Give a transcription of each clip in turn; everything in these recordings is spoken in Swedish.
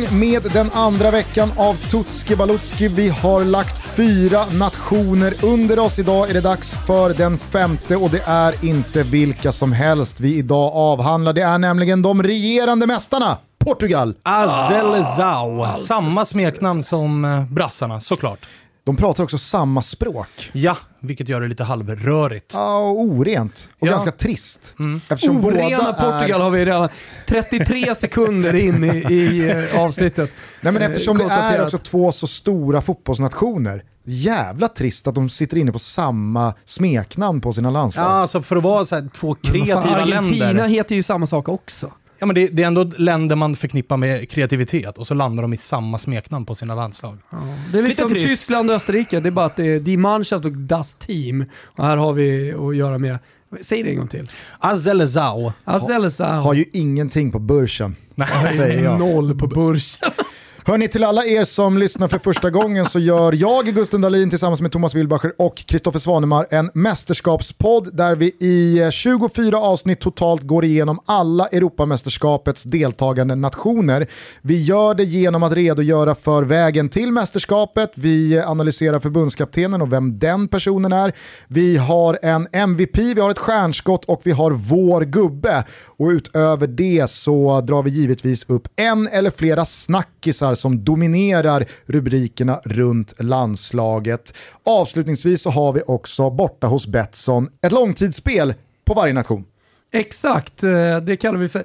Igång med den andra veckan av Tutski Balutski. Vi har lagt fyra nationer under oss. Idag är det dags för den femte och det är inte vilka som helst vi idag avhandlar. Det är nämligen de regerande mästarna. Portugal! Azelezao. Samma smeknamn som eh, brassarna, såklart. De pratar också samma språk. Ja, vilket gör det lite halvrörigt. Ja, och orent. Och Ja. ganska trist. Mm. Eftersom Orena båda Portugal är... har vi redan 33 sekunder in i, i eh, avsnittet. Nej men eftersom det är också två så stora fotbollsnationer. Jävla trist att de sitter inne på samma smeknamn på sina landslag. Ja, alltså för att vara så här, två kreativa fan, Argentina länder. heter ju samma sak också. Ja, men det, det är ändå länder man förknippar med kreativitet och så landar de i samma smeknamn på sina landslag. Det är Lite liksom trist. Tyskland och Österrike, det är bara att det är Die Mannschaft och Das Team. Och här har vi att göra med, säg det en gång till. Azelezao. Azelezao. Har ju ingenting på börsen, säger jag. Noll på börsen. Hörni, till alla er som lyssnar för första gången så gör jag, Gusten Dahlin, tillsammans med Thomas Wilbacher och Kristoffer Svanemar en mästerskapspodd där vi i eh, 24 avsnitt totalt går igenom alla Europamästerskapets deltagande nationer. Vi gör det genom att redogöra för vägen till mästerskapet, vi analyserar förbundskaptenen och vem den personen är. Vi har en MVP, vi har ett stjärnskott och vi har vår gubbe. Och utöver det så drar vi givetvis givetvis upp en eller flera snackisar som dominerar rubrikerna runt landslaget. Avslutningsvis så har vi också borta hos Betsson ett långtidsspel på varje nation. Exakt, eh, det kallar vi för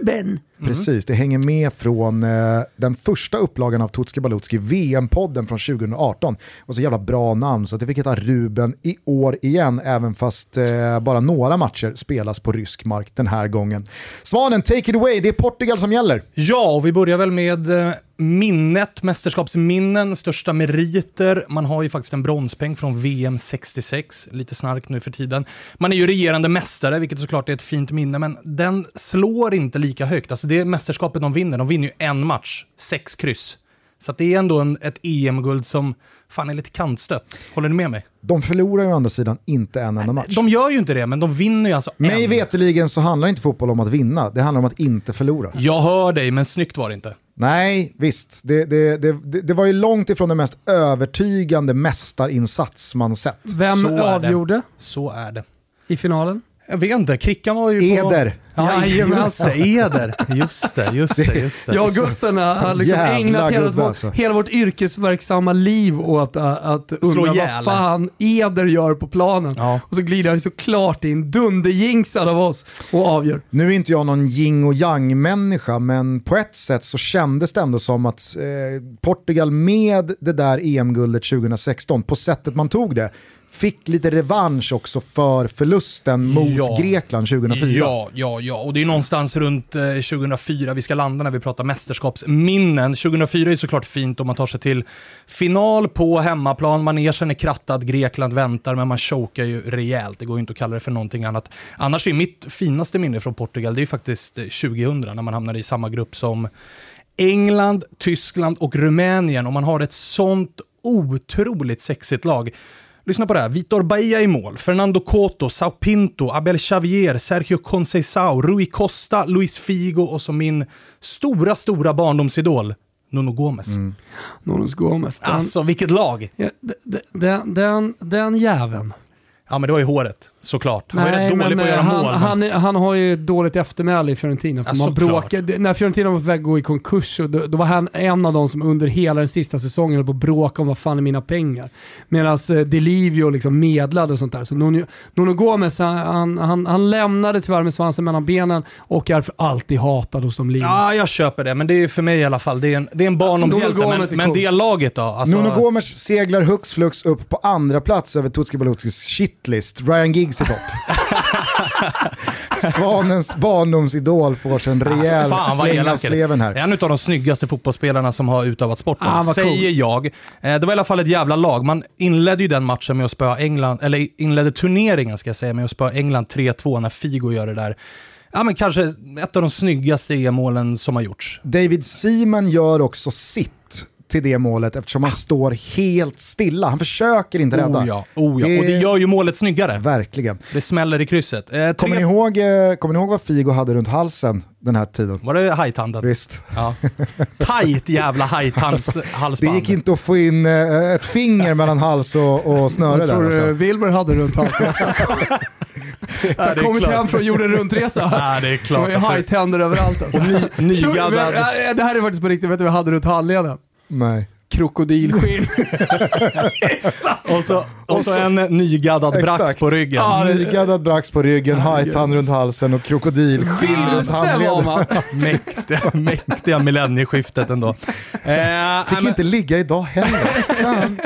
Ruben. Precis, det hänger med från eh, den första upplagan av Tutski Balutski, VM-podden från 2018. Och så jävla bra namn så att det fick heta Ruben i år igen, även fast eh, bara några matcher spelas på rysk mark den här gången. Svanen, take it away, det är Portugal som gäller. Ja, och vi börjar väl med eh, minnet, mästerskapsminnen, största meriter. Man har ju faktiskt en bronspeng från VM 66, lite snark nu för tiden. Man är ju regerande mästare, vilket såklart är ett fint minne, men den slår inte lika högt. Alltså det mästerskapet de vinner, de vinner ju en match, sex kryss. Så att det är ändå en, ett EM-guld som fan är lite kantstött. Håller ni med mig? De förlorar ju å andra sidan inte en enda match. De gör ju inte det, men de vinner ju alltså Mig en. veteligen så handlar inte fotboll om att vinna, det handlar om att inte förlora. Jag hör dig, men snyggt var det inte. Nej, visst. Det, det, det, det, det var ju långt ifrån den mest övertygande mästarinsats man sett. Vem Så avgjorde Så är det. i finalen? Jag vet inte, Krickan var ju på... Eder. Ja, just det, Eder. Just det, just det, just det. Jag och Gusten har- liksom Jävla ägnat hela, gubbe, vårt, alltså. hela vårt yrkesverksamma liv åt att, att undra vad fan Eder gör på planen. Ja. Och så glider han såklart in, dunderjinxad av oss, och avgör. Nu är inte jag någon yin och yang-människa, men på ett sätt så kändes det ändå som att eh, Portugal med det där EM-guldet 2016, på sättet man tog det, fick lite revansch också för förlusten mot Ja. Grekland 2004. Ja, ja, ja. Och det är någonstans runt eh, 2004 vi ska landa när vi pratar mästerskapsminnen. 2004 är såklart fint om man tar sig till final på hemmaplan. Manegen är krattad, Grekland väntar, men man chokar ju rejält. Det går ju inte att kalla det för någonting annat. Annars är mitt finaste minne från Portugal, det är ju faktiskt eh, 2000 när man hamnade i samma grupp som England, Tyskland och Rumänien och man har ett sånt otroligt sexigt lag. Lyssna på det här. Vitor Bahia i mål, Fernando Coto, Sao Pinto, Abel Xavier, Sergio Conceição, Rui Costa, Luis Figo och så min stora, stora barndomsidol, Nuno Gomes. Nunes Gomes. Den, Alltså vilket lag! ja, den, den, den jäveln. Ja men det var ju håret, såklart. Han var ju rätt dålig på att eh, göra han, mål. men- han, är- han har ju ett dåligt eftermäle i Fiorentina. För Ja, man bråkade, när Fiorentina var på väg att gå i konkurs, så då, då var han en av de som under hela den sista säsongen höll på att bråka om vad fan är mina pengar. Medan eh, Delivio liksom medlade och sånt där. Så Nuno, Nuno Gomes, han, han, han, han lämnade tyvärr med svansen mellan benen och är för alltid hatad hos de ligan. Ja, jag köper det, men det är för mig i alla fall, det är en, det är en barndomshjälte. Men, men cool. det laget då? Alltså, Nuno Gomes seglar hux flux upp på andra plats över Tutski Balutskis shitlist. Ryan Giggs i topp. Svanens barndomsidol får sig en rejäl Fan släng av sleven här. En av de snyggaste fotbollsspelarna som har utövat sporten, Ah, säger cool. jag. Eh, Det var i alla fall ett jävla lag. Man inledde ju den matchen med att spöa England, eller inledde turneringen ska jag säga, med att spöa England 3-2 när Figo gör det där. Ja men kanske ett av de snyggaste EM-målen som har gjorts. David Seaman gör också sitt till det målet eftersom han står helt stilla. Han försöker inte rädda. Oh ja, oh ja. och det gör ju målet snyggare. Verkligen. Det smäller i krysset. Eh, Kommer, ni tre... ihåg, eh, kommer ni ihåg vad Figo hade runt halsen den här tiden? Var det hajtanden? Visst. Ja. Tajt jävla hajtands Det gick inte att få in eh, ett finger mellan hals och, och snöre Jag där. tror Alltså. du Wilbur hade runt halsen. Ja, det är Kommit klart. hem från jorden runt-resa. Ja, det är Det klart. var ju hajtänder överallt alltså. Och ny, Tror- nygaddad. Det här är faktiskt på riktigt, vet du vad jag hade runt handleden? Nej. Krokodilskinn. Och så, och så en nygaddad brax på ryggen. Ja, det- Nygaddad brax på ryggen, hajtand runt halsen och krokodilskinn runt Vilse var handleden. man. Mäktiga, mäktiga millennieskiftet ändå. Eh, Fick men- inte ligga idag heller. Fan.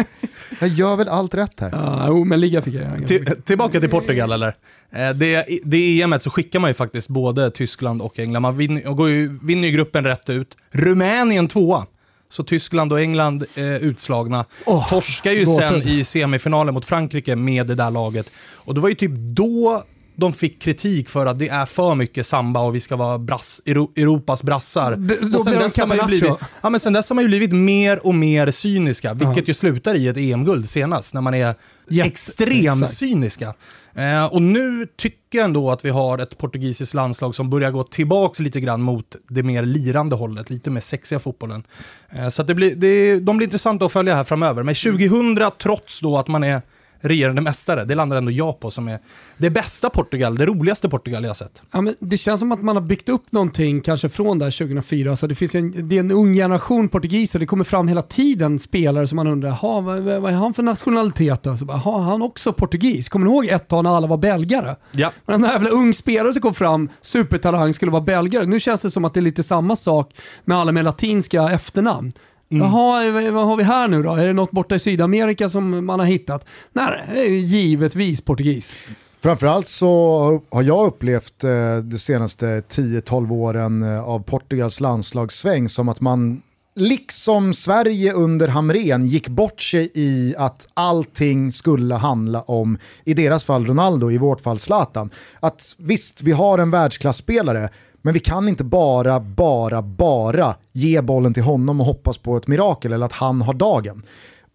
Jag gör väl allt rätt här. Ja, jo, men ligga fick jag göra. Till, tillbaka till Portugal eller? Eh, Det, det EMet så skickar man ju faktiskt både Tyskland och England. Man vinner, och går ju, vinner ju gruppen rätt ut. Rumänien tvåa. Så Tyskland och England eh, utslagna. Åh, Torskar ju sen i semifinalen mot Frankrike med det där laget. Och det var ju typ då de fick kritik för att det är för mycket samba och vi ska vara brass, Euro, Europas brassar. Då och sen dess, har man ju blivit, ja, men sen dess har man ju blivit mer och mer cyniska, vilket ju slutar i ett EM-guld senast, när man är Jätte- extremt exakt. cyniska. Eh, och nu tycker jag ändå att vi har ett portugisiskt landslag som börjar gå tillbaks lite grann mot det mer lirande hållet, lite mer sexiga fotbollen. Eh, så det blir, det, de blir intressanta att följa här framöver. Men 2000, trots då att man är regerande mästare, det landar ändå jag på som är det bästa Portugal, det roligaste Portugal jag sett. Ja, men det känns som att man har byggt upp någonting kanske från där 2004. Så det, finns en, det är en ung generation portugiser. Det kommer fram hela tiden spelare som man undrar, "Ha, vad, vad är han för nationalitet? då?" Så bara, "Ha, han också portugis? Kommer ni ihåg ett tag när alla var belgare? Ja. Men den där jävla ung spelare som kom fram, supertalang, skulle vara belgare. Nu känns det som att det är lite samma sak med alla med latinska efternamn. Jaha, vad- har vi här nu då? Är det något borta i Sydamerika som man har hittat? Nej, givetvis portugis. Framförallt så har jag upplevt eh, de senaste 10-12 åren eh, av Portugals landslagssväng som att man, liksom Sverige under Hamren, gick bort sig i att allting skulle handla om, i deras fall Ronaldo, i vårt fall Zlatan. Att visst, vi har en världsklasspelare, men vi kan inte bara, bara, bara ge bollen till honom och hoppas på ett mirakel eller att han har dagen.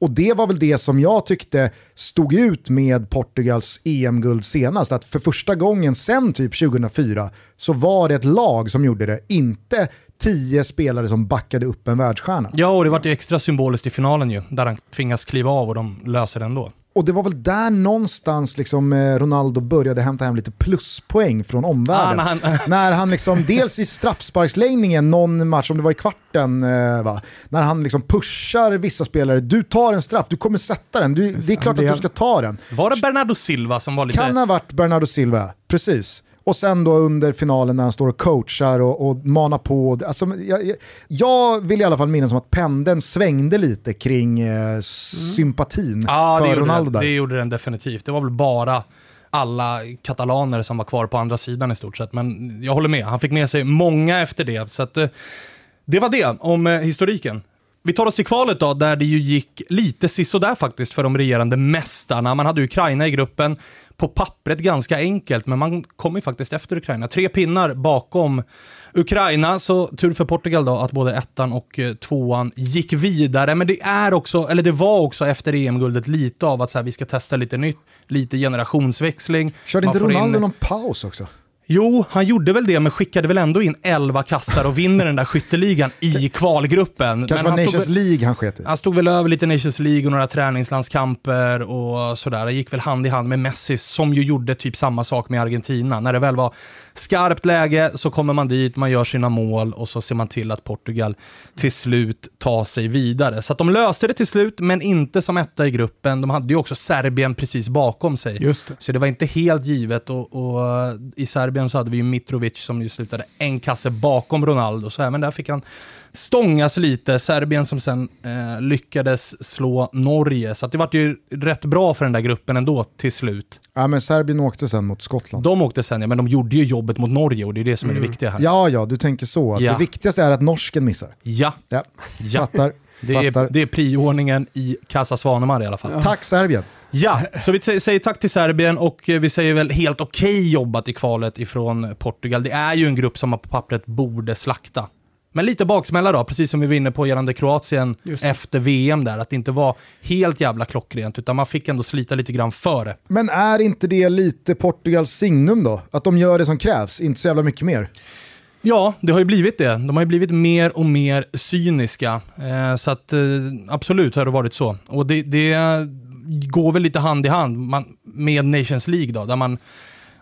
Och det var väl det som jag tyckte stod ut med Portugals EM-guld senast. Att för första gången sen typ 2004 så var det ett lag som gjorde det, inte tio spelare som backade upp en världsstjärna. Ja, och det vart ju extra symboliskt i finalen ju, där han tvingas kliva av och de löser det ändå. Och det var väl där någonstans liksom eh, Ronaldo började hämta hem lite pluspoäng från omvärlden. Ah, när han- när han liksom, dels i straffsparksläggningen, någon match, om det var i kvarten, eh, va? när han liksom pushar vissa spelare, du tar en straff, du kommer sätta den, du, det är klart att du ska ta den. Var det Bernardo Silva som var lite... Kan ha varit Bernardo Silva, precis. Och sen då under finalen när han står och coachar och, och manar på. Alltså, jag, jag- vill i alla fall minnas som att pendeln svängde lite kring eh, sympatin Ja, för Ronaldo den, det gjorde den definitivt. Det var väl bara alla katalaner som var kvar på andra sidan i stort sett. Men jag håller med, han fick med sig många efter det. Så att, eh, det var det om eh, historiken. Vi tar oss till kvalet då, där det ju gick lite sisådär faktiskt för de regerande mästarna. Man hade Ukraina i gruppen, på pappret ganska enkelt, men man kom ju faktiskt efter Ukraina. Tre pinnar bakom Ukraina, så tur för Portugal då att både ettan och eh, tvåan gick vidare. Men det är också, eller det var också efter EM-guldet lite av att så här, vi ska testa lite nytt, lite generationsväxling. Körde inte får in- Ronaldo någon paus också? Jo, han gjorde väl det, men skickade väl ändå in 11 kassar och vinner den där skytteligan i kvalgruppen. Kanske men var han Nations väl- League han sket i. han stod väl över lite Nations League och några träningslandskamper och sådär. Det gick väl hand i hand med Messi som ju gjorde typ samma sak med Argentina. När det väl var skarpt läge så kommer man dit, man gör sina mål och så ser man till att Portugal till slut tar sig vidare. Så att de löste det till slut, men inte som etta i gruppen. De hade ju också Serbien precis bakom sig. Just det. Så det var inte helt givet och, och eh, i Serbien så hade vi ju Mitrovic som ju slutade en kasse bakom Ronaldo, så även där fick han stångas lite. Serbien som sen eh, lyckades slå Norge, så det var ju rätt bra för den där gruppen ändå till slut. Ja, men Serbien åkte sen mot Skottland. De åkte sen, ja, men de gjorde ju jobbet mot Norge och det är det som är det viktiga här. Ja, ja, du tänker så. Ja. Det viktigaste är att norsken missar. Ja, Ja, Ja. fattar. det, är, det är priordningen i Casa Svanemar i alla fall. Tack Serbien. Ja, så vi sä- säger tack till Serbien och eh, vi säger väl helt okej jobbat i kvalet ifrån Portugal. Det är ju en grupp som man på pappret borde slakta. Men lite baksmälla då, precis som vi var inne på gällande Kroatien efter VM där, att det inte var helt jävla klockrent, utan man fick ändå slita lite grann före. Men är inte det lite Portugals signum då? Att de gör det som krävs, inte så jävla mycket mer. Ja, det har ju blivit det. De har ju blivit mer och mer cyniska. Eh, så att eh, absolut har det varit så. Och det, det går väl lite hand i hand man, med Nations League då, där man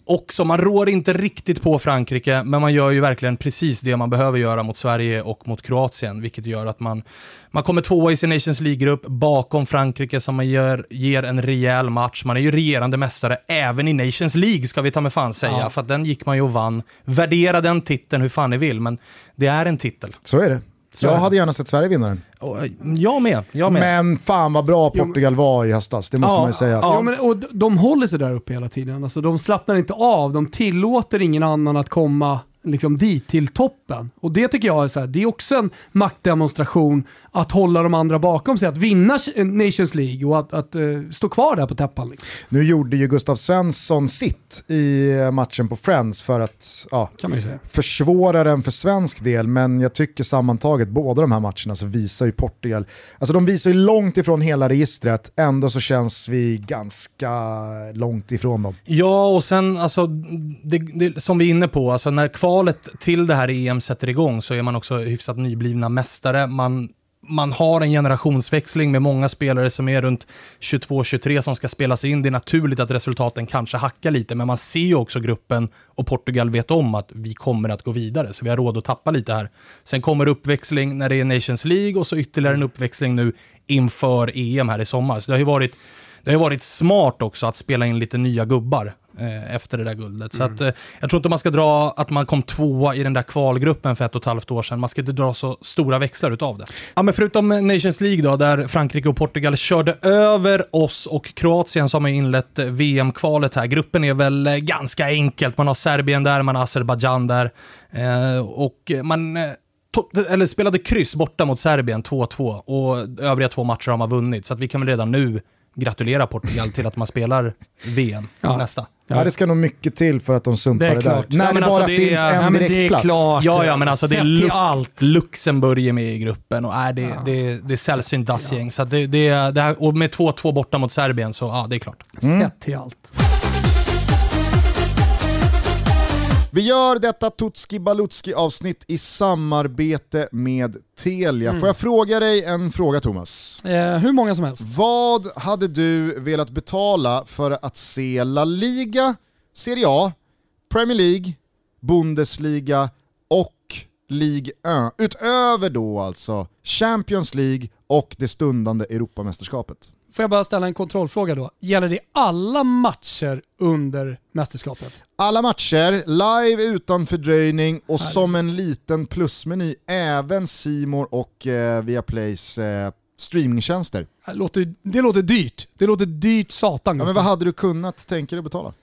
också, man rår inte riktigt på Frankrike, men man gör ju verkligen precis det man behöver göra mot Sverige och mot Kroatien, vilket gör att man, man kommer tvåa i sin Nations League-grupp bakom Frankrike som man ger, ger en rejäl match. Man är ju regerande mästare även i Nations League, ska vi ta med fan säga, Ja. för att den gick man ju och vann. Värdera den titeln hur fan ni vill, men det är en titel. Så är det. Så jag hade gärna sett Sverige vinna den. Eh, jag med, jag med. Men fan vad bra Jo, Portugal var i höstas, det måste Ja, man ju säga. ja. Men, och de håller sig där uppe hela tiden. Alltså, de slappnar inte av, de tillåter ingen annan att komma liksom, dit, till toppen. Och det tycker jag är, så här, det är också en maktdemonstration att hålla de andra bakom sig, att vinna Nations League och att, att eh, stå kvar där på täppan. Liksom. Nu gjorde ju Gustav Svensson sitt i matchen på Friends för att ja, Kan man ju säga. försvåra den för svensk del, men jag tycker sammantaget, båda de här matcherna så visar ju Portugal, alltså de visar ju långt ifrån hela registret, ändå så känns vi ganska långt ifrån dem. Ja, och sen alltså, det, det, som vi är inne på, alltså när kvalet till det här EM sätter igång så är man också hyfsat nyblivna mästare. Man, man har en generationsväxling med många spelare som är runt 22-23 som ska spelas in. Det är naturligt att resultaten kanske hackar lite, men man ser ju också gruppen och Portugal vet om att vi kommer att gå vidare, så vi har råd att tappa lite här. Sen kommer uppväxling när det är Nations League och så ytterligare en uppväxling nu inför EM här i sommar. Så det har ju varit det har varit smart också att spela in lite nya gubbar efter det där guldet. Så att, eh, jag tror inte man ska dra att man kom tvåa i den där kvalgruppen för ett och ett halvt år sedan. Man ska inte dra så stora växlar utav det. Ja, men förutom eh, Nations League då, där Frankrike och Portugal körde över oss och Kroatien så har inlett eh, VM-kvalet här. Gruppen är väl eh, ganska enkelt. Man har Serbien där, man har Azerbajdzjan där eh, och man eh, eller spelade kryss borta mot Serbien 2-2 och övriga två matcher har man vunnit. Så att vi kan väl redan nu gratulera Portugal till att man spelar VM Ja. nästa. Ja. det ska nog mycket till för att de sumpar Det det, är där. klart. När Ja, det men bara alltså, det finns är- en Ja, men det är direktplats. klart. Ja, ja, men alltså det är Lu- allt. Luxemburg är med i gruppen och är det, det, det är sällsynt dassgäng. Så det, det, det här, och med 2-2 borta mot Serbien så ja, det är klart. Sett till allt. Vi gör detta Tutski Balutski avsnitt i samarbete med Telia. Mm. Får jag fråga dig en fråga Thomas? Eh, hur många som helst. Vad hade du velat betala för att se La Liga, Serie A, Premier League, Bundesliga och Ligue 1? Utöver då alltså Champions League och det stundande Europamästerskapet. Får jag bara ställa en kontrollfråga då? Gäller det alla matcher under mästerskapet? Alla matcher, live utan fördröjning och som en liten plusmeny även Simor och eh, Viaplays eh, streamingtjänster. Det låter, det låter dyrt. Det låter dyrt satan Ja, men vad hade du kunnat tänka dig betala?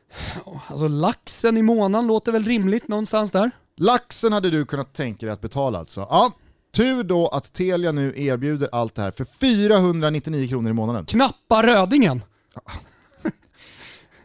Alltså laxen i månaden låter väl rimligt någonstans där? Laxen hade du kunnat tänka dig att betala alltså. Ja, tur då att Telia nu erbjuder allt det här för 499 kronor i månaden. Knappa rödingen.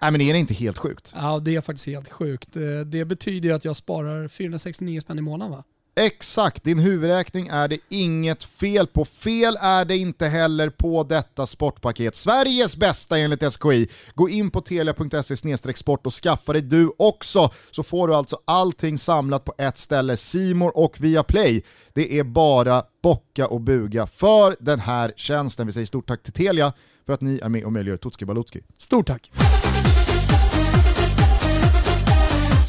Nej men är det inte helt sjukt? Ja, det är faktiskt helt sjukt. Eh, Det betyder ju att jag sparar 469 spänn i månaden va? Exakt, din huvudräkning är det inget fel på. Fel är det inte heller på detta sportpaket. Sveriges bästa enligt SKI. Gå in på telia.se sport och skaffa dig du också. Så får du alltså allting samlat på ett ställe. Simor och Viaplay. Det är bara bocka och buga för den här tjänsten. Vi säger stort tack till Telia för att ni är med och möjliggör Tutski Balutski. Stort tack.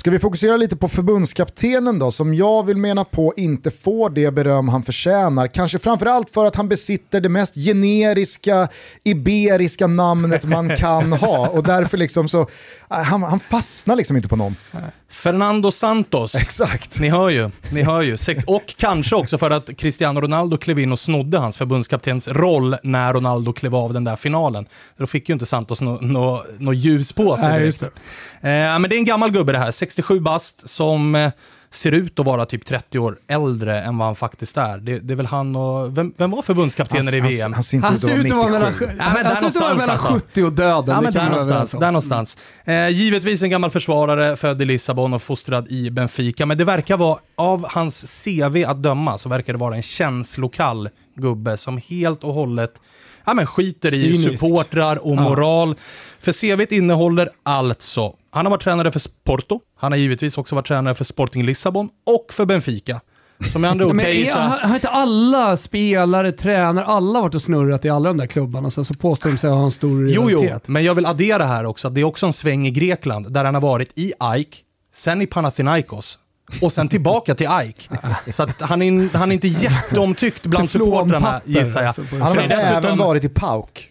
Ska vi fokusera lite på förbundskaptenen då, som jag vill mena på inte får det beröm han förtjänar. Kanske framförallt för att han besitter det mest generiska, iberiska namnet man kan ha. Och därför liksom så, han, han fastnar liksom inte på någon. Fernando Santos. Exakt. Ni hör ju, ni hör ju. Sex, och kanske också för att Cristiano Ronaldo klev in och snodde hans förbundskaptens roll när Ronaldo klev av den där finalen. Då fick ju inte Santos något nå, nå ljus på sig Nej, just Eh, men det är en gammal gubbe det här, 67 bast, som eh, ser ut att vara typ 30 år äldre än vad han faktiskt är. Det, det är väl han och, vem, vem var förbundskaptener i VM? Han, han ser inte Han ut att ser ut att vara mellan, 97. Ja, men där han ser ut att vara mellan någonstans, alltså. 70 och döden. Ja, men där någonstans. Där någonstans. Eh, givetvis en gammal försvarare, född i Lissabon och fostrad i Benfica, men det verkar vara, av hans CV att döma, så verkar det vara en känslokall gubbe som helt och hållet ja, men skiter i Cynisk. supportrar och Ja. moral. För CVt innehåller alltså, han har varit tränare för Porto, han har givetvis också varit tränare för Sporting Lissabon och för Benfica. Som med andra ord, Men har inte alla spelare, tränare, alla varit och snurrat i alla de där klubbarna? Sen så påstår de sig ha en stor Jo, jo, rivalitet. men jag vill addera här också att det är också en sväng i Grekland där han har varit i AIK, sen i Panathinaikos och sen tillbaka till AIK. Så att han, är, han är inte jätteomtyckt bland supportrarna gissar jag. alltså, Han har även varit i PAOK.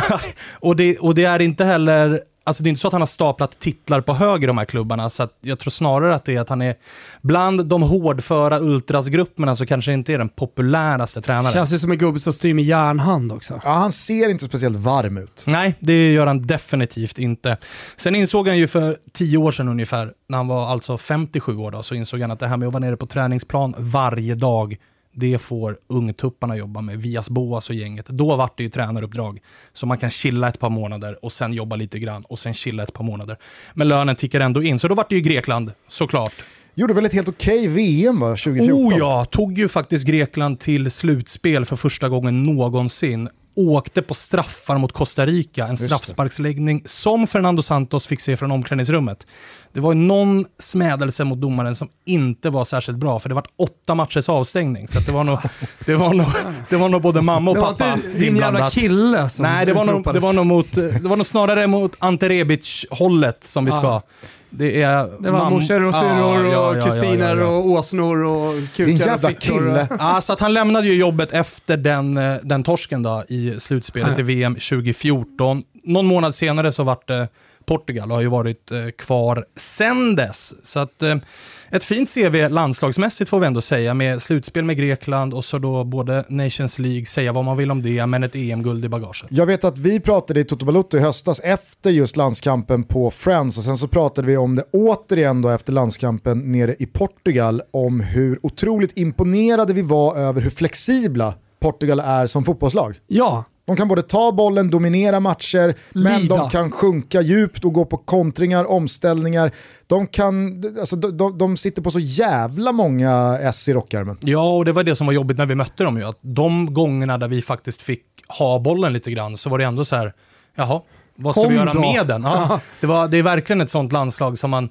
och, det, och det är inte heller, alltså det är inte så att han har staplat titlar på hög i de här klubbarna, så att jag tror snarare att det är att han är bland de hårdföra ultrasgrupperna så kanske inte är den populäraste tränaren. Känns ju som en gubbe som styr med järnhand också. Ja, han ser inte speciellt varm ut. Nej, det gör han definitivt inte. Sen insåg han ju för tio år sedan ungefär, när han var alltså 57 år då, så insåg han att det här med att vara nere på träningsplan varje dag, det får ungtupparna jobba med, Vias Boas och gänget. Då vart det ju tränaruppdrag. Så man kan chilla ett par månader och sen jobba lite grann och sen chilla ett par månader. Men lönen tickar ändå in, så då vart det ju Grekland, såklart. Gjorde väl ett helt okej VM va, 2014? Oh ja, tog ju faktiskt Grekland till slutspel för första gången någonsin. Åkte på straffar mot Costa Rica, en straffsparksläggning som Fernando Santos fick se från omklädningsrummet. Det var ju någon smädelse mot domaren som inte var särskilt bra, för det var åtta matchers avstängning. Så det, var nog, det, var nog, det var nog både mamma och Det var pappa inte din jävla inblandat. kille som Nej, det var, nog, det, var nog mot, det var nog snarare mot Ante Rebic-hållet som vi ska. Det, är Det var morsor och syrror ja, och ja, ja, kusiner ja, ja. och åsnor och kukar Din och jävla fickor. kille. Ja, så att han lämnade ju jobbet efter den, eh, den torsken då, i slutspelet Ja. i VM 2014. Någon månad senare så vart det Portugal och har ju varit eh, kvar sen dess. Så att eh, ett fint CV landslagsmässigt får vi ändå säga med slutspel med Grekland och så då både Nations League, säga vad man vill om det, men ett EM-guld i bagaget. Jag vet att vi pratade i Toto Balotto i höstas efter just landskampen på Friends och sen så pratade vi om det återigen då efter landskampen nere i Portugal om hur otroligt imponerade vi var över hur flexibla Portugal är som fotbollslag. Ja, De kan både ta bollen, dominera matcher, men Lida. de kan sjunka djupt och gå på kontringar, omställningar. De, kan, alltså, de, de, de sitter på så jävla många S i rockärmen. Ja, och det var det som var jobbigt när vi mötte dem ju. Att de gångerna där vi faktiskt fick ha bollen lite grann så var det ändå så här, jaha, vad ska Kom vi göra då. med den? Ja, det, var, det är verkligen ett sånt landslag som man,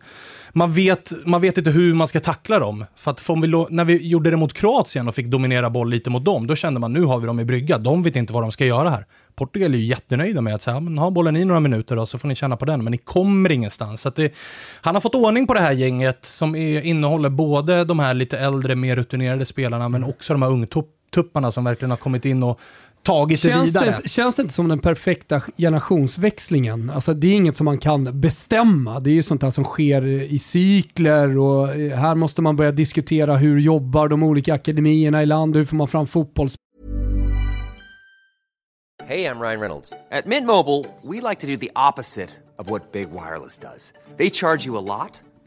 man, vet, man vet inte hur man ska tackla dem. För att vi, när vi gjorde det mot Kroatien och fick dominera boll lite mot dem, då kände man nu har vi dem i brygga. De vet inte vad de ska göra här. Portugal är ju jättenöjda med att säga, men ha bollen i några minuter då, så får ni känna på den, men ni kommer ingenstans. Så det, han har fått ordning på det här gänget som är, innehåller både de här lite äldre, mer rutinerade spelarna, men också de här ungtupparna som verkligen har kommit in och tagit det Känns vidare. det, inte- känns det inte som den perfekta generationsväxlingen? Alltså det är inget som man kan bestämma. Det är ju sånt här som sker i cykler och eh, här måste man börja diskutera hur jobbar de olika akademierna i landet, hur får man fram fotbolls Hey, I'm Ryan Reynolds. At Mint Mobile, we like to do the opposite of what Big Wireless does. They charge you a lot,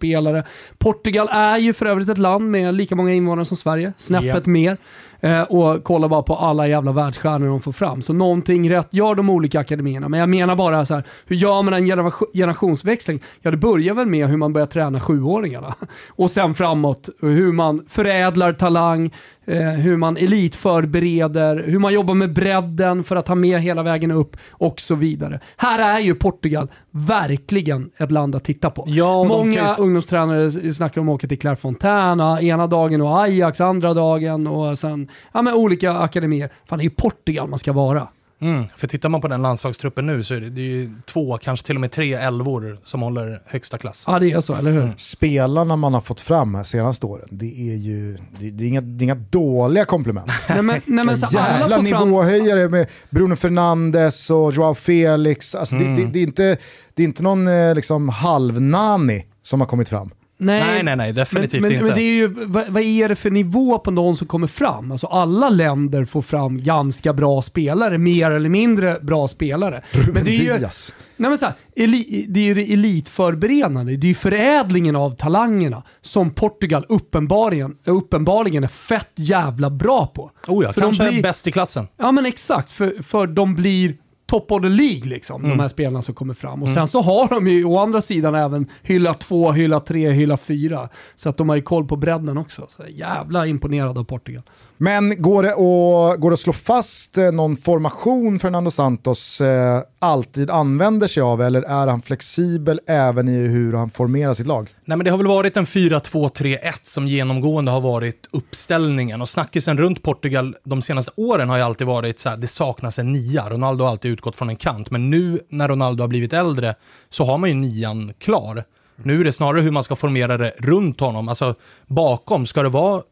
spelare. Portugal är ju för övrigt ett land med lika många invånare som Sverige, snäppet mer. Eh, och kolla bara på alla jävla världsstjärnor de får fram. Så någonting rätt gör de olika akademierna. Men jag menar bara så här, hur gör man en genera- generationsväxling? Ja, det börjar väl med hur man börjar träna sjuåringarna. Och sen framåt, hur man förädlar talang, eh, hur man elitförbereder, hur man jobbar med bredden för att ta med hela vägen upp och så vidare. Här är ju Portugal verkligen ett land att titta på. Ja, Många kan ju- ungdomstränare snackar om att åka till Clairefontaine ena dagen och Ajax andra dagen och sen ja, men olika akademier. Fan, det är ju Portugal man ska vara. Mm, för tittar man på den landslagstruppen nu så är det, det är ju två, kanske till och med tre elvor som håller högsta klass. Ja det är så, eller hur? Mm. Spelarna man har fått fram här senaste åren, det är ju det, det är inga, det är inga dåliga komplement. Nej men, nej, men så alla Jävla nivåhöjare med Bruno Fernandes och Joao Felix. Alltså det, det, det, är inte, det är inte någon eh, liksom, halvnani som har kommit fram. Nej, nej, nej, definitivt men, men, inte. Men det är ju, vad, vad är det för nivå på någon som kommer fram? Alltså alla länder får fram ganska bra spelare, mer eller mindre bra spelare. Ruben men det är ju. Nej men så här, eli, det är ju det elitförberedande, det är ju förädlingen av talangerna som Portugal uppenbarligen, uppenbarligen är fett jävla bra på. oh ja, för de kanske blir- bäst i klassen. Ja men exakt, för, för de blir top of the League liksom, Mm. de här spelarna som kommer fram. Och sen så har de ju å andra sidan även hylla 2, hylla 3, hylla 4. Så att de har ju koll på bredden också. Så jävla imponerad av Portugal. Men går det, att, går det att slå fast eh, någon formation Fernando Santos eh, alltid använder sig av eller är han flexibel även i hur han formerar sitt lag? Nej, men det har väl varit en 4-2-3-1 som genomgående har varit uppställningen. Och snackisen runt Portugal de senaste åren har ju alltid varit så här, det saknas en nia. Ronaldo har alltid utgått från en kant. Men nu när Ronaldo har blivit äldre så har man ju nian klar. Nu är det snarare hur man ska formera det runt honom. Alltså bakom, ska det vara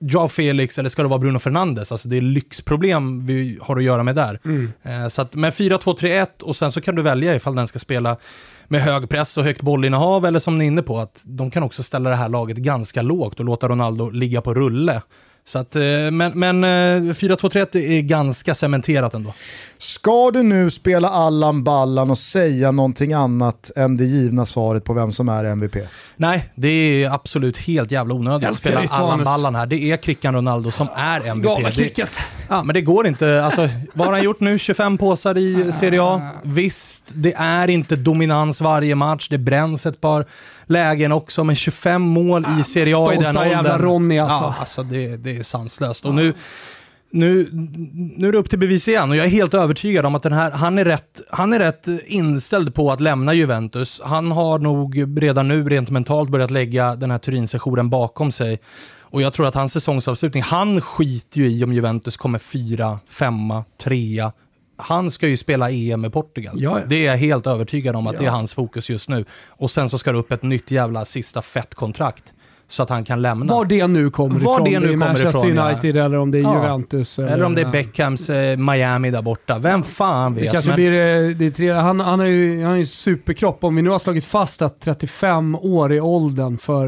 Joao Felix eller ska det vara Bruno Fernandes? Alltså det är lyxproblem vi har att göra med där. Eh, så att med 4-2-3-1 och sen så kan du välja ifall den ska spela med hög press och högt bollinnehav eller som ni är inne på att de kan också ställa det här laget ganska lågt och låta Ronaldo ligga på rulle. Så att, eh, men men eh, 4-2-3-1 är ganska cementerat ändå. Ska du nu spela Allan Ballan och säga någonting annat än det givna svaret på vem som är MVP? Nej, det är absolut helt jävla onödigt att spela Allan. Ballan här. Det är Krickan Ronaldo som är MVP. Galna. Ja, men det går inte. Alltså, vad har han gjort nu? 25 påsar i Serie A? Visst, det är inte dominans varje match. Det bränns ett par lägen också, men 25 mål i Serie A i den åldern. jävla Ronny, alltså. Ja, alltså det, det är sanslöst. Och nu, nu, nu är det upp till bevis igen och jag är helt övertygad om att den här, han, är rätt, han är rätt inställd på att lämna Juventus. Han har nog redan nu rent mentalt börjat lägga den här Turin-sessionen bakom sig. Och jag tror att hans säsongsavslutning, han skiter ju i om Juventus kommer fyra, femma, trea. Han ska ju spela EM med Portugal. Ja, ja. Det är jag helt övertygad om att Ja. det är hans fokus just nu. Och sen så ska det upp ett nytt jävla sista fett kontrakt. Så att han kan lämna. Var det nu kommer Var ifrån. det nu är kommer Manchester ifrån, ja. United eller om det är Ja. Juventus. Eller om det är Beckhams eh, Miami där borta. Vem fan vet. Det kanske men- blir det, det är tre, han, han har ju han har ju superkropp. Om vi nu har slagit fast att 35 år är åldern för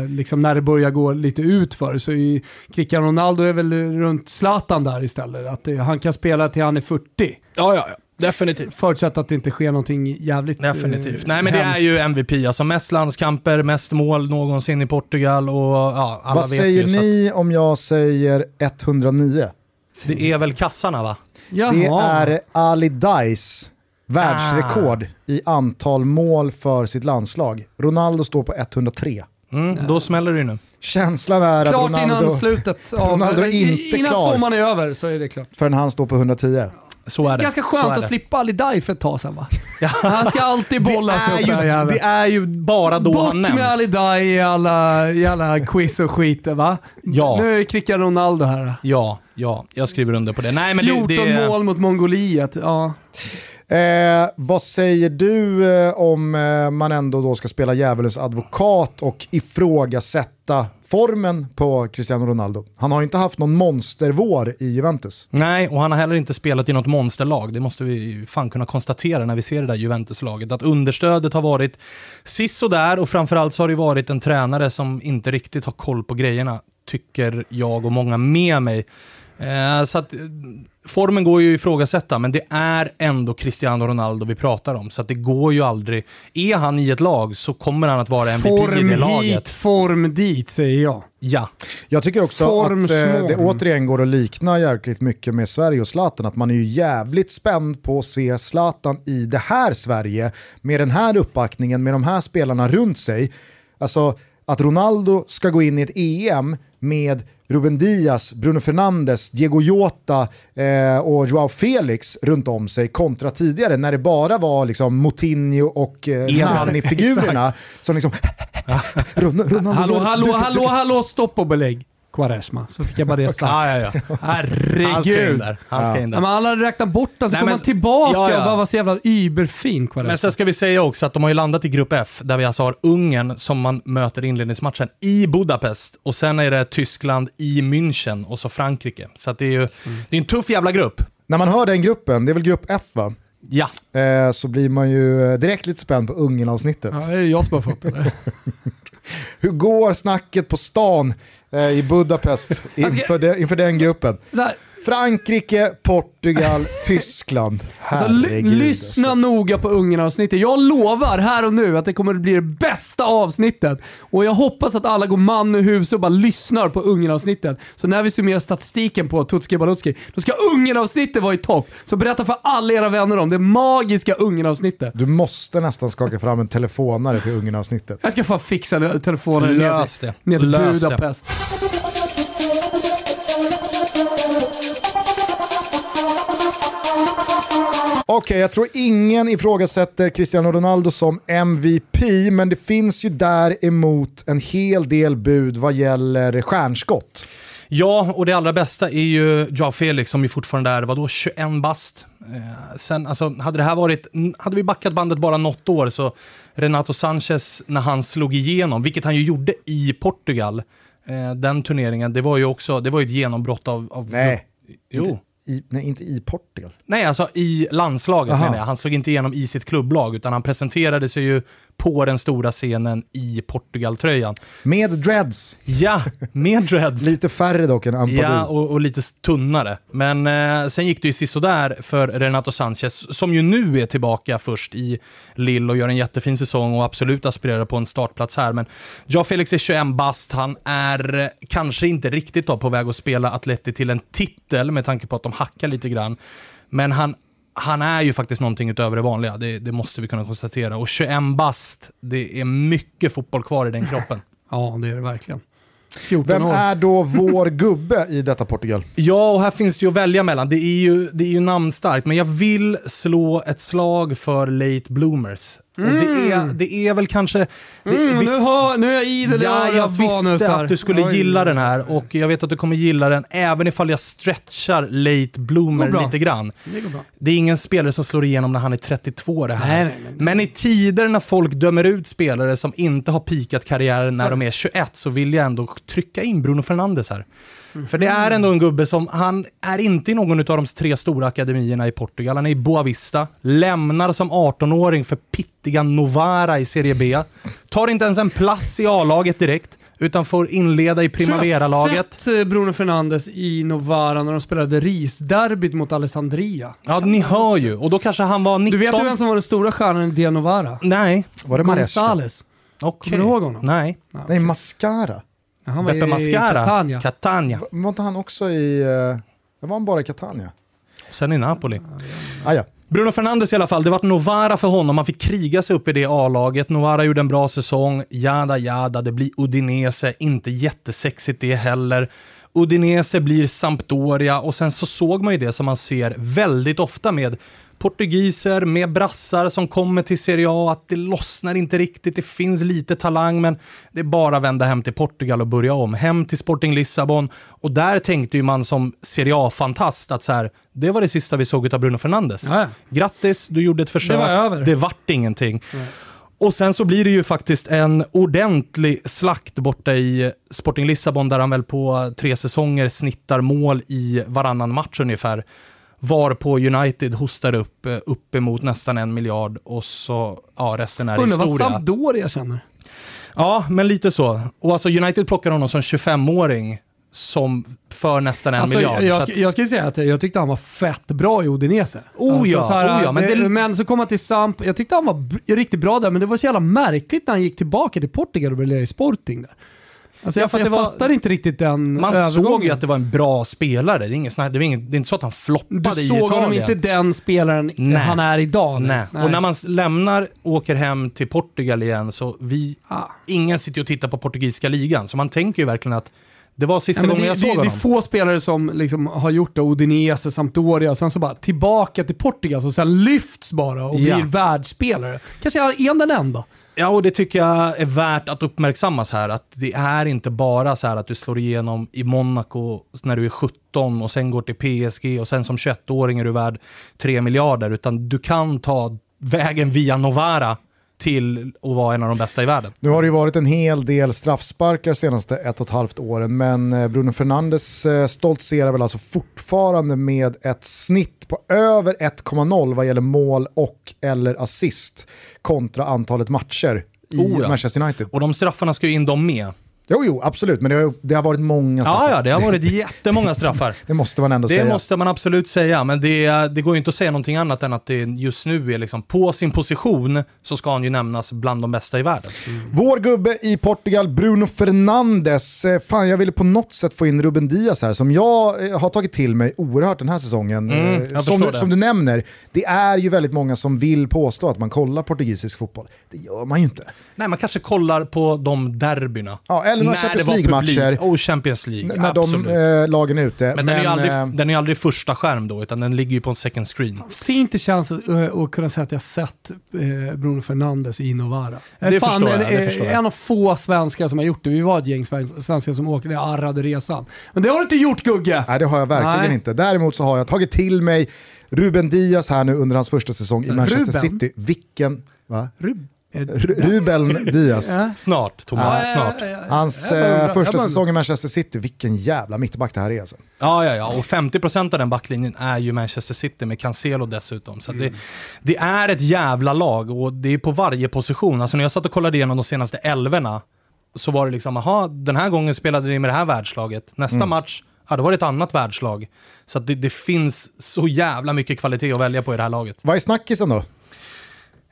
eh, liksom när det börjar gå lite ut för så är Cristiano Ronaldo är väl runt Zlatan där istället. Att det, han kan spela till han är 40. Ja, ja, ja. Definitivt. Förutsatt att det inte sker någonting jävligt Definitivt. eh, Nej men det är hemskt. ju MVP, alltså mest landskamper, mest mål någonsin i Portugal och ja, alla Vad vet säger ju. ni om jag säger 109? att Det är väl kassarna va? Jaha. Det är Ali Dais världsrekord i antal mål för sitt landslag. Ronaldo står på 103. Mm, Då smäller det ju nu. Känslan är att Klart Ronaldo, innan slutet. av- Ronaldo är inte innan klar. sommaren är över så är det klart. förrän han står på 110. Så är det. Ganska skönt att det. slippa Ali Dai för ett tag sedan va? Han ska alltid bolla sig det, upp ju, jäveln. det är ju bara då Bort han med Ali nämns. Dai i alla, i alla quiz och skit va? Ja. Nu är det Cristiano Ronaldo här. Ja, ja, jag skriver under på det. Nej, men 14 det, det, mål mot Mongoliet. Ja. Eh, vad säger du eh, om eh, man ändå då ska spela djävulens advokat och ifrågasätta formen på Cristiano Ronaldo? Han har ju inte haft någon monstervår i Juventus. Nej, och han har heller inte spelat i något monsterlag. Det måste vi fan kunna konstatera när vi ser det där Juventus-laget. Att understödet har varit sisådär och framförallt så har det varit en tränare som inte riktigt har koll på grejerna, tycker jag och många med mig. Eh, så att formen går ju att ifrågasätta, men det är ändå Cristiano Ronaldo vi pratar om. Så att det går ju aldrig. Är han i ett lag så kommer han att vara MVP i Form det hit, laget. form dit säger jag. Ja. Jag tycker också Form att eh, det återigen går att likna jäkligt mycket med Sverige och Zlatan. Att man är ju jävligt spänd på att se Zlatan i det här Sverige med den här uppbackningen, med de här spelarna runt sig. Alltså att Ronaldo ska gå in i ett EM med Ruben Diaz, Bruno Fernandes, Diego Jota eh, och Joao Felix runt om sig kontra tidigare när det bara var liksom Moutinho och eh, Eder. Nani-figurerna som liksom... Ron- Ronaldo, Hallå, hallå, hallå, hallå, stopp och belägg. Quaresma. Så fick jag bara det sagt. Ja, ja, ja. Herregud. Han ska in där. Han ska in Ja, där. men alla hade räknat bort den, så kom han tillbaka Ja, ja. och bara var så jävla überfin Quaresma. Men sen ska vi säga också att de har ju landat i grupp F, där vi alltså har Ungern som man möter inledningsmatchen i Budapest. Och sen är det Tyskland i München och så Frankrike. Så att det är ju det är en tuff jävla grupp. När man hör den gruppen, det är väl grupp F va? Ja. Eh, så blir man ju eh, direkt lite spänd på Ungern-avsnittet. Ja, är det jag som har fått det? Hur går snacket på stan i Budapest inför, de, inför den gruppen? Frankrike, Portugal, Tyskland. Alltså, Herregud. lyssna alltså. noga på Ungern-avsnittet. Jag lovar här och nu att det kommer att bli det bästa avsnittet. Och jag hoppas att alla går man ur hus och bara lyssnar på Ungern-avsnittet. Så när vi summerar statistiken på Tutski Balutski, då ska Ungern-avsnittet vara i topp. Så berätta för alla era vänner om det magiska Ungern-avsnittet. Du måste nästan skaka fram en telefonare till Ungern-avsnittet. Jag ska fan fixa telefonen ner Lös till, det. ner till Lös det. Okej, jag tror ingen ifrågasätter Cristiano Ronaldo som MVP, men det finns ju däremot en hel del bud vad gäller stjärnskott. Ja, och det allra bästa är ju Joao Felix som ju fortfarande är, vadå, 21 bast. Eh, sen, alltså, hade det här varit, hade vi backat bandet bara något år så Renato Sanchez när han slog igenom, vilket han ju gjorde i Portugal, eh, den turneringen, det var ju också, det var ju ett genombrott av... av Nej. Jo. Inte i, nej, inte i Portugal. Nej, alltså i landslaget Aha. menar jag. Han slog inte igenom i sitt klubblag, utan han presenterade sig ju på den stora scenen i Portugal-tröjan. Med dreads. Ja, med dreads. Lite färre dock än Ampadu. Ja, och, och lite tunnare. Men eh, sen gick det ju sisådär för Renato Sanchez, som ju nu är tillbaka först i Lille och gör en jättefin säsong och absolut aspirerar på en startplats här. Men Joao Felix är 21 bast, han är eh, kanske inte riktigt då på väg att spela Atleti till en titel med tanke på att de hackar lite grann. Men han, han är ju faktiskt någonting utöver det vanliga, det, det måste vi kunna konstatera. Och 21 bast, det är mycket fotboll kvar i den kroppen. Ja, det är det verkligen. 14 Vem år. är då vår gubbe i detta Portugal? Ja, och här finns det ju att välja mellan. Det är ju, det är ju namnstarkt, men jag vill slå ett slag för late bloomers. Och det, är, det är väl kanske... Det, Mm, visst- nu, har, nu är jag idel Ja, jag visste här. att du skulle Oj. gilla den här och jag vet att du kommer gilla den även ifall jag stretchar late bloomer lite grann. Det. Det är ingen spelare som slår igenom när han är 32 det här. Nej, nej, men- Men i tider när folk dömer ut spelare som inte har pikat karriären när Så- de är 21 så vill jag ändå trycka in Bruno Fernandes här. Mhm. För det är ändå en gubbe som, han är inte i någon av de tre stora akademierna i Portugal. Han är i Boavista, lämnar som 18-åring för pittiga Novara i Serie B. Tar inte ens en plats i A-laget direkt, utan får inleda i Jag tror jag har Primavera-laget. sett eh, Bruno Fernandes i Novara när de spelade Risderbyt mot Alessandria. Ja, ni hör ju. Och då kanske han var 19. Du vet ju vem som var den stora stjärnan i Dia Novara? Nej. Var det Maresca? Gonzales. Okej. Kommer du ihåg honom? Nej. Nej, Mascara. Han var Beppe i Mascara. Catania. Catania. Var inte han också i... Uh, var han bara i Catania? Sen i Napoli. Ah, ja. Bruno Fernandes i alla fall, det var Novara för honom. Han fick kriga sig upp i det A-laget. Novara gjorde en bra säsong. Jada jada, det blir Udinese. Inte jättesexigt det heller. Udinese blir Sampdoria och sen så såg man ju det som man ser väldigt ofta med portugiser, med brassar som kommer till Serie A, att det lossnar inte riktigt, det finns lite talang, men det är bara att vända hem till Portugal och börja om. Hem till Sporting Lissabon, och där tänkte ju man som Serie A-fantast att så här, det var det sista vi såg av Bruno Fernandes. Ja. Grattis, du gjorde ett försök, Det var över. det vart ingenting. Och sen så blir det ju faktiskt en ordentlig slakt borta i Sporting Lissabon där han väl på tre säsonger snittar mål i varannan match ungefär. Var på United hostar upp eh, uppemot nästan en miljard och så, ja resten är Undrar vad historia. Sampdoria känner. Ja, men lite så. Och alltså United plockar honom som 25-åring som för nästan en Alltså, miljard. jag, jag, jag ska säga att jag tyckte han var fett bra i Udinese. Oh ja, så här, oh ja, men det, det- men så kom han till Samp. Jag tyckte han var riktigt bra där, men det var så jävla märkligt när han gick tillbaka till Portugal och blev i Sporting där. Alltså Ja, jag, att jag var- fattar inte riktigt den man övergången. såg ju att det var en bra spelare. Det är, här- det är, ingen, det är inte så att han floppade Du i såg Italien. honom inte den spelaren Nej. han är idag. Nej. Och när man lämnar, åker hem till Portugal igen, så vi, Ah. ingen sitter och tittar på portugisiska ligan. Så man tänker ju verkligen att det var sista Ja, gången det, jag det, såg det är honom. få spelare som liksom har gjort det, Udinese, Sampdoria, och sen så bara tillbaka till Portugal och sen lyfts bara och Ja. blir världsspelare. Kanske är den enda. Ja, och det tycker jag är värt att uppmärksammas här. Att det är inte bara så här att du slår igenom i Monaco när du är 17 och sen går till PSG och sen som 21-åring är du värd 3 miljarder. Utan du kan ta vägen via Novara till att vara en av de bästa i världen. Nu har det ju varit en hel del straffsparkar senaste ett och ett halvt åren, men eh, Bruno Fernandes eh, stoltserar väl alltså fortfarande med ett snitt på över 1,0 vad gäller mål och eller assist kontra antalet matcher i Oh ja. Manchester United. Och de straffarna ska ju in de med. Jo, jo, absolut, men det har, det har varit många straffar. Ja, ja, det har varit jättemånga straffar. Det måste man ändå Det säga. måste man absolut säga, men det, det går ju inte att säga någonting annat än att det just nu är liksom på sin position så ska han ju nämnas bland de bästa i världen. Vår gubbe i Portugal, Bruno Fernandes. Eh, Fan, jag ville på något sätt få in Ruben Diaz här, som jag eh, har tagit till mig oerhört den här säsongen. Mm, Eh, som, det. som du nämner, det är ju väldigt många som vill påstå att man kollar portugisisk fotboll. Det gör man ju inte. Nej, man kanske kollar på de derbyna. Ja, eller Champions det var League-matcher. publik. Och Champions League, när absolut. de eh, lagen är ute. men den, är ju aldrig, eh, den är aldrig första skärm då, utan den ligger ju på en second screen. Fint det känns att, eh, att kunna säga att jag sett eh, Bruno Fernandes i Novara. Det är fan förstår jag, en, det förstår jag. en av få svenskar som har gjort det. Vi var ett gäng sven- svenskar som åkte den arrade resan. Men det har du inte gjort Gugge! Nej det har jag verkligen Nej. inte. Däremot så har jag tagit till mig Ruben Diaz här nu under hans första säsong i Manchester Ruben? City. Vilken, va? Rub, är det- R- Ruben Diaz. Snart, Thomas, Ja, snart. Hans eh, första säsong i Manchester City, vilken jävla mittback det här är alltså. Ja, ja, ja. Och 50% av den backlinjen är ju Manchester City med Cancelo dessutom. Så att det, det är ett jävla lag och det är på varje position. Alltså när jag satt och kollade igenom de senaste elvorna så var det liksom, aha, den här gången spelade ni med det här världslaget. Nästa match, ja då var det ett annat världslag. Så att det, det finns så jävla mycket kvalitet att välja på i det här laget. Vad är snackisen då?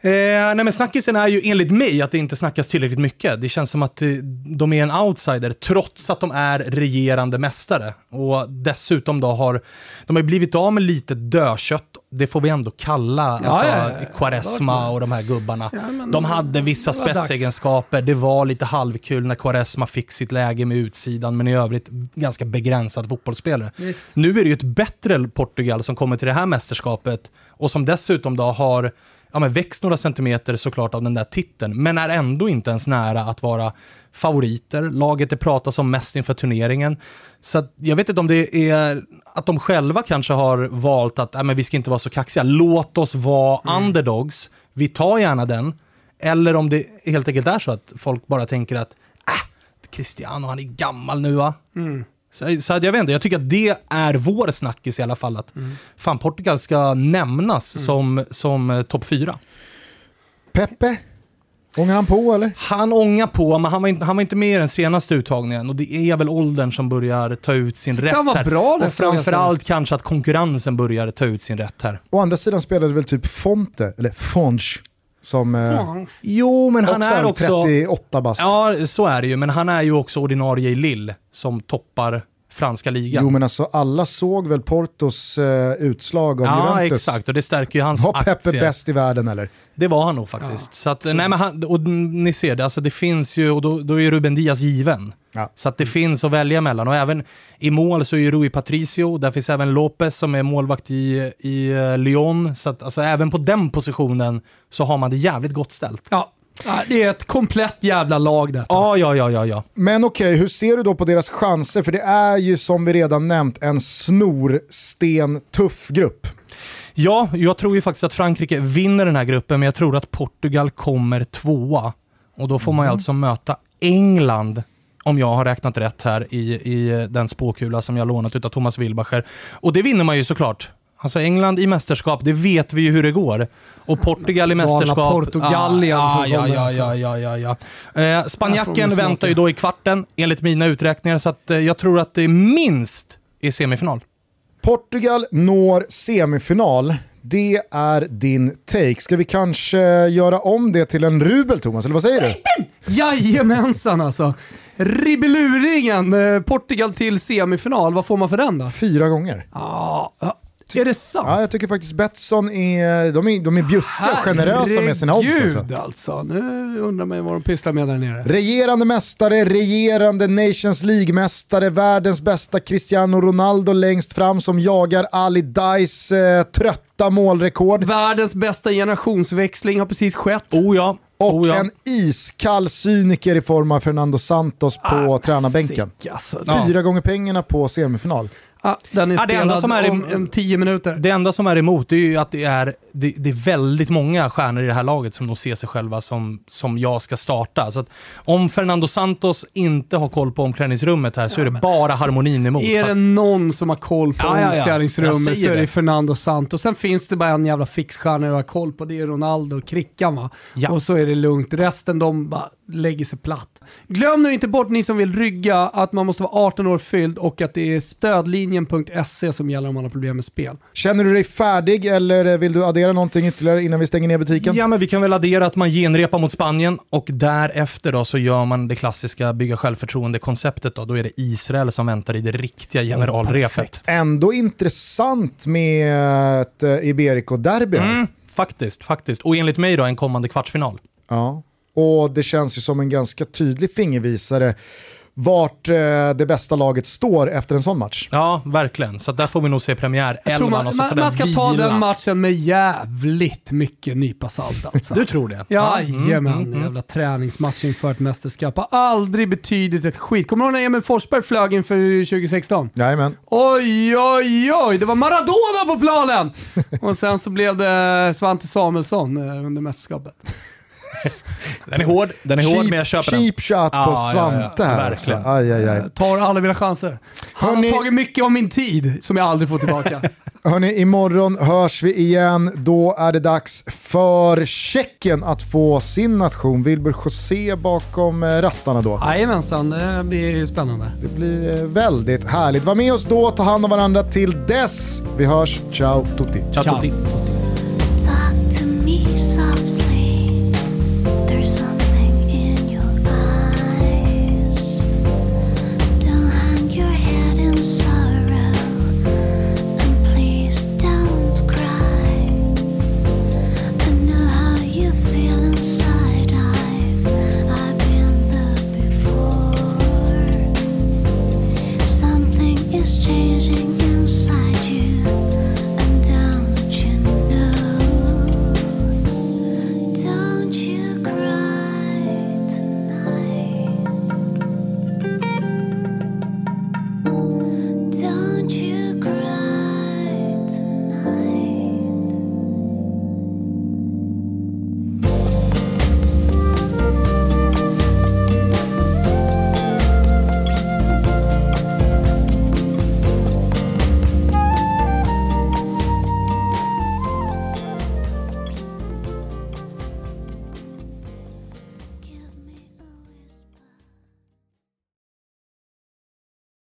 Eh, nej men snackisen är ju enligt mig att det inte snackas tillräckligt mycket. Det känns som att eh, de är en outsider trots att de är regerande mästare. Och dessutom då har de har blivit av med lite dödkött. Det får vi ändå kalla alltså, ja, ja, ja. Quaresma och de här gubbarna. men de hade vissa det var dags. spetsegenskaper. Det var lite halvkul när Quaresma fick sitt läge med utsidan, men i övrigt ganska begränsad fotbollsspelare. Visst. Nu är det ju ett bättre Portugal som kommer till det här mästerskapet och som dessutom då har ja, men växt några centimeter såklart av den där titeln, men är ändå inte ens nära att vara favoriter. Laget det pratas om mest inför turneringen. Så jag vet inte om det är att de själva kanske har valt att ja, men vi ska inte vara så kaxiga. Låt oss vara underdogs. Vi tar gärna den. Eller om det helt enkelt är så att folk bara tänker att äh, Cristiano han är gammal nu va? Så, så att jag vet inte, jag tycker att det är vår snackis i alla fall. Att fan, Portugal ska nämnas som, som eh, topp fyra. Peppe? Ångar han på eller? Han ångar på, men han var, inte, han var inte med i den senaste uttagningen. Och det är väl åldern som börjar ta ut sin rätt han var här. bra och framförallt kanske att konkurrensen börjar ta ut sin rätt här. Å andra sidan spelade väl typ Fonte, eller Fonch, som eh, Jo, men han också är också... 38 bast. Ja, så är det ju. Men han är ju också ordinarie i Lille som toppar franska ligan. Jo men alltså alla såg väl Portos eh, utslag av ja, Juventus. exakt. Och det stärker ju hans Var Peppe aktier. bäst i världen eller? Det var han nog faktiskt. så att, nej, men han, och ni ser det, alltså det finns ju, och då, då är Ruben Diaz given. Ja. Så att det finns att välja mellan. Och även i mål så är ju Rui Patricio, där finns även Lopez som är målvakt i, i eh, Lyon. Så att alltså, även på den positionen så har man det jävligt gott ställt. Ja, Ja, det är ett komplett jävla lag detta. Ja, ja, ja, ja, ja. Men okej, hur ser du då på deras chanser? För det är ju som vi redan nämnt en snorsten tuff grupp. Ja, jag tror ju faktiskt att Frankrike vinner den här gruppen, men jag tror att Portugal kommer tvåa. Och då får man ju alltså möta England, om jag har räknat rätt här i, i den spåkula som jag lånat utav Thomas Wilbacher. Och det vinner man ju såklart. Alltså England i mästerskap, det vet vi ju hur det går. Och Portugal i mästerskap... Portugalien ah, ja, kommer, ja, alltså. ja, ja, ja, ja. Eh, Spanjacken väntar ju då i kvarten, enligt mina uträkningar, så att, eh, jag tror att det är minst i semifinal. Portugal når semifinal. Det är din take. Ska vi kanske göra om det till en rubel Thomas, eller vad säger du? Jajamensan alltså. Ribeluringen, eh, Portugal till semifinal. Vad får man för den då? Fyra gånger. Ja, ja. Är det sant? Ja, jag tycker faktiskt Betsson är, de är, de är bjussiga och generösa med sina odds. Alltså. Herregud alltså. Nu undrar man ju vad de pysslar med där nere. Regerande mästare, regerande Nations League-mästare, världens bästa Cristiano Ronaldo längst fram som jagar Ali Dais eh, trötta målrekord. Världens bästa generationsväxling har precis skett. Oh ja, Och Oh ja. en iskall cyniker i form av Fernando Santos på tränarbänken. Sick, alltså. Ja. Fyra gånger pengarna på semifinal. Ja, den är Ja, det enda spelad som är om, om tio minuter. Det enda som är emot är ju att det är, det, det är väldigt många stjärnor i det här laget som nog ser sig själva som, som jag ska starta. Så att om Fernando Santos inte har koll på omklädningsrummet här så är det bara harmonin emot. Är det någon som har koll på Ja, ja, ja. Omklädningsrummet säger så är det det. Fernando Santos. Sen finns det bara en jävla fixstjärna att ha koll på, det är Ronaldo och Krickan va. Ja. Och så är det lugnt. Resten de bara lägger sig platt. Glöm nu inte bort ni som vill rygga att man måste vara 18 år fylld och att det är stödlinjen.se som gäller om man har problem med spel. Känner du dig färdig eller vill du addera någonting ytterligare innan vi stänger ner butiken? Ja, men vi kan väl addera att man genrepar mot Spanien och därefter då så gör man det klassiska bygga självförtroende-konceptet. Då. då är det Israel som väntar i det riktiga generalrepet. Ändå intressant med ett eh, Iberico-derby. Mm, faktiskt, faktiskt. Och enligt mig då en kommande kvartsfinal. Ja. Och det känns ju som en ganska tydlig fingervisare vart eh, det bästa laget står efter en sån match. Ja, verkligen. Så där får vi nog se premiär Jag tror 11 man, och så får man, den man ska vila. ta den matchen med jävligt mycket nypa salt alltså. Du tror det? Jajamän, mm, mm. jävla träningsmatch inför ett mästerskap. Har aldrig betydit ett skit. Kommer du ihåg när Emil Forsberg flög inför 2016? Jajamän. Oj, oj, oj, det var Maradona på planen! Och sen så blev det Svante Samuelsson eh, under mästerskapet. Den är hård, den är hård, Cheap, men jag köper den. cheap shot på Ja, ja, ja. Svante här. Verkligen. Aj, aj, aj. Eh, Tar alla mina chanser. Han Hörni- har tagit mycket av min tid som jag aldrig får tillbaka. Hörni, imorgon hörs vi igen. Då är det dags för Tjeckien att få sin nation. Wilbur José bakom eh, rattarna då. Jajamensan, det blir spännande. Det blir eh, väldigt härligt. Var med oss då, ta hand om varandra till dess. Vi hörs, ciao tutti. Ciao, Ciao. tutti. Talk universe.